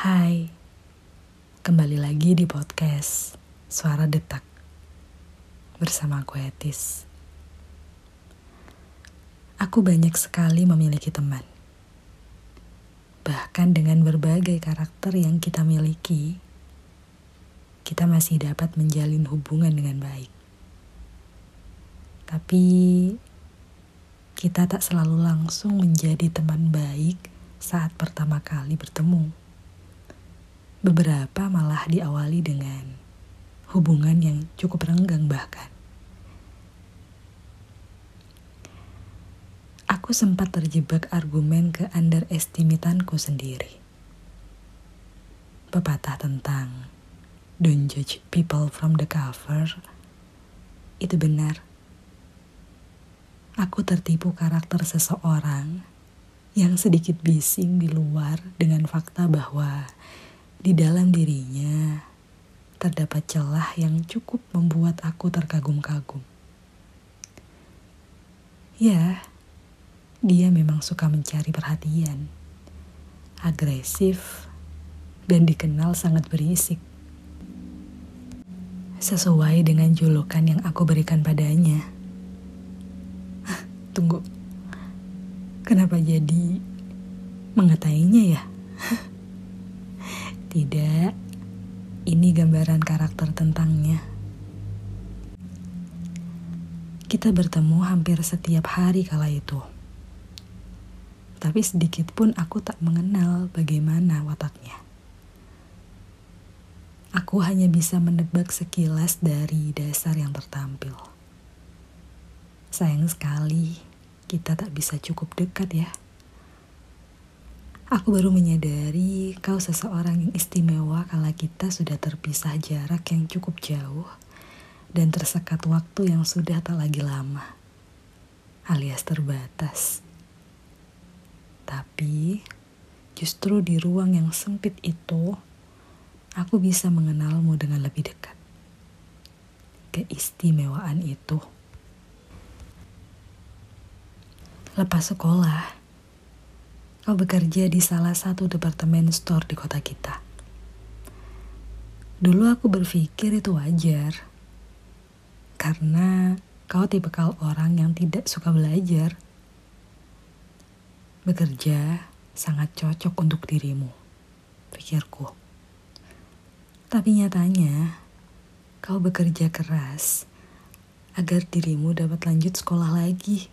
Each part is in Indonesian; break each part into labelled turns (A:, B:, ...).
A: Hai, kembali lagi di podcast Suara Detak bersama aku Etis. Aku banyak sekali memiliki teman. Bahkan dengan berbagai karakter yang kita miliki, kita masih dapat menjalin hubungan dengan baik. Tapi kita tak selalu langsung menjadi teman baik saat pertama kali bertemu. Beberapa malah diawali dengan hubungan yang cukup renggang bahkan. Aku sempat terjebak argumen ke underestimatanku sendiri. Pepatah tentang don't judge people from the cover itu benar. Aku tertipu karakter seseorang yang sedikit bising di luar dengan fakta bahwa di dalam dirinya terdapat celah yang cukup membuat aku terkagum-kagum. Ya, dia memang suka mencari perhatian, agresif, dan dikenal sangat berisik. Sesuai dengan julukan yang aku berikan padanya. Tunggu, kenapa jadi mengatainya ya? Tidak, ini gambaran karakter tentangnya. Kita bertemu hampir setiap hari kala itu. Tapi sedikit pun aku tak mengenal bagaimana wataknya. Aku hanya bisa menebak sekilas dari dasar yang tertampil. Sayang sekali, kita tak bisa cukup dekat ya. Aku baru menyadari kau seseorang yang istimewa kala kita sudah terpisah jarak yang cukup jauh dan tersekat waktu yang sudah tak lagi lama, alias terbatas. Tapi justru di ruang yang sempit itu, aku bisa mengenalmu dengan lebih dekat. Keistimewaan itu. Lepas sekolah, Kau bekerja di salah satu departemen store di kota kita. Dulu aku berpikir itu wajar. Karena kau tipe kau orang yang tidak suka belajar. Bekerja sangat cocok untuk dirimu, pikirku. Tapi nyatanya, kau bekerja keras agar dirimu dapat lanjut sekolah lagi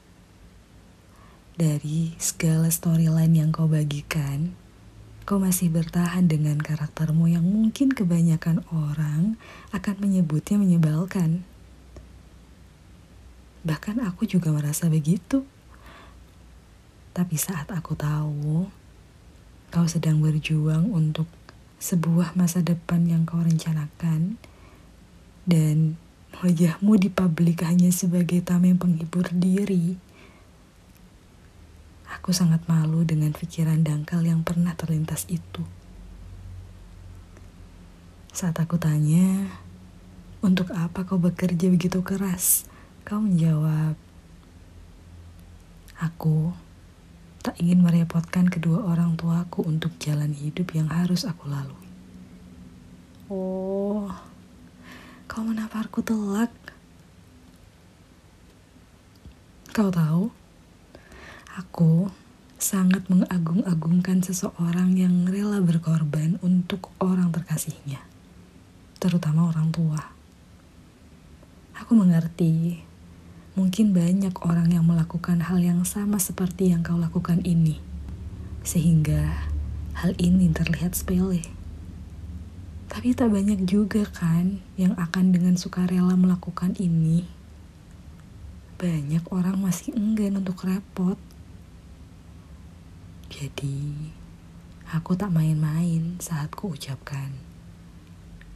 A: dari segala storyline yang kau bagikan, kau masih bertahan dengan karaktermu yang mungkin kebanyakan orang akan menyebutnya menyebalkan. Bahkan aku juga merasa begitu. Tapi saat aku tahu kau sedang berjuang untuk sebuah masa depan yang kau rencanakan dan wajahmu di publik hanya sebagai tameng penghibur diri Aku sangat malu dengan pikiran dangkal yang pernah terlintas itu. Saat aku tanya, untuk apa kau bekerja begitu keras? Kau menjawab, Aku tak ingin merepotkan kedua orang tuaku untuk jalan hidup yang harus aku lalui. Oh, kau menaparku telak. Kau tahu, Aku sangat mengagung-agungkan seseorang yang rela berkorban untuk orang terkasihnya, terutama orang tua. Aku mengerti, mungkin banyak orang yang melakukan hal yang sama seperti yang kau lakukan ini, sehingga hal ini terlihat sepele. Tapi tak banyak juga kan yang akan dengan sukarela melakukan ini. Banyak orang masih enggan untuk repot jadi, aku tak main-main saat ku ucapkan,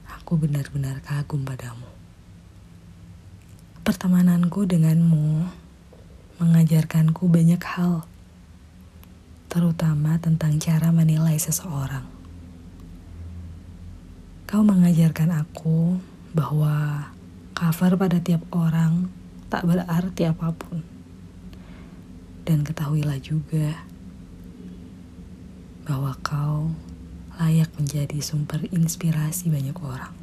A: aku benar-benar kagum padamu. Pertemananku denganmu mengajarkanku banyak hal, terutama tentang cara menilai seseorang. Kau mengajarkan aku bahwa cover pada tiap orang tak berarti apa pun. Dan ketahuilah juga bahwa kau layak menjadi sumber inspirasi banyak orang.